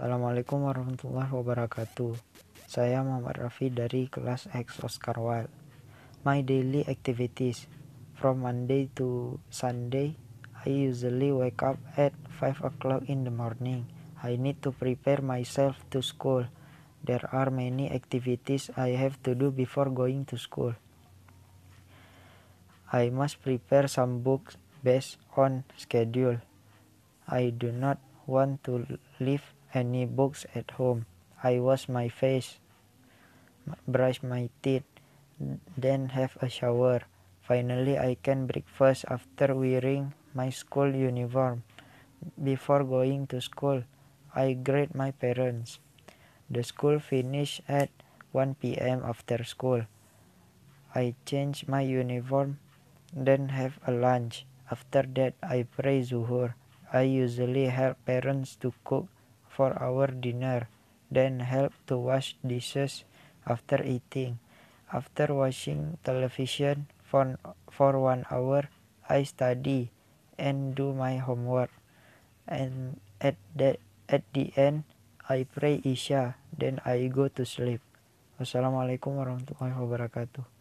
Assalamualaikum warahmatullahi wabarakatuh. Saya Muhammad Rafi dari kelas X Oscar Wilde. My daily activities from Monday to Sunday. I usually wake up at 5 o'clock in the morning. I need to prepare myself to school. There are many activities I have to do before going to school. I must prepare some books based on schedule. I do not want to leave any books at home. I wash my face, brush my teeth, then have a shower. Finally, I can breakfast after wearing my school uniform. Before going to school, I greet my parents. The school finish at 1 p.m. after school. I change my uniform, then have a lunch. After that, I pray zuhur. I usually help parents to cook for our dinner, then help to wash dishes after eating. After watching television for, for one hour, I study and do my homework. And at the, at the end, I pray Isya, then I go to sleep. Wassalamualaikum warahmatullahi wabarakatuh.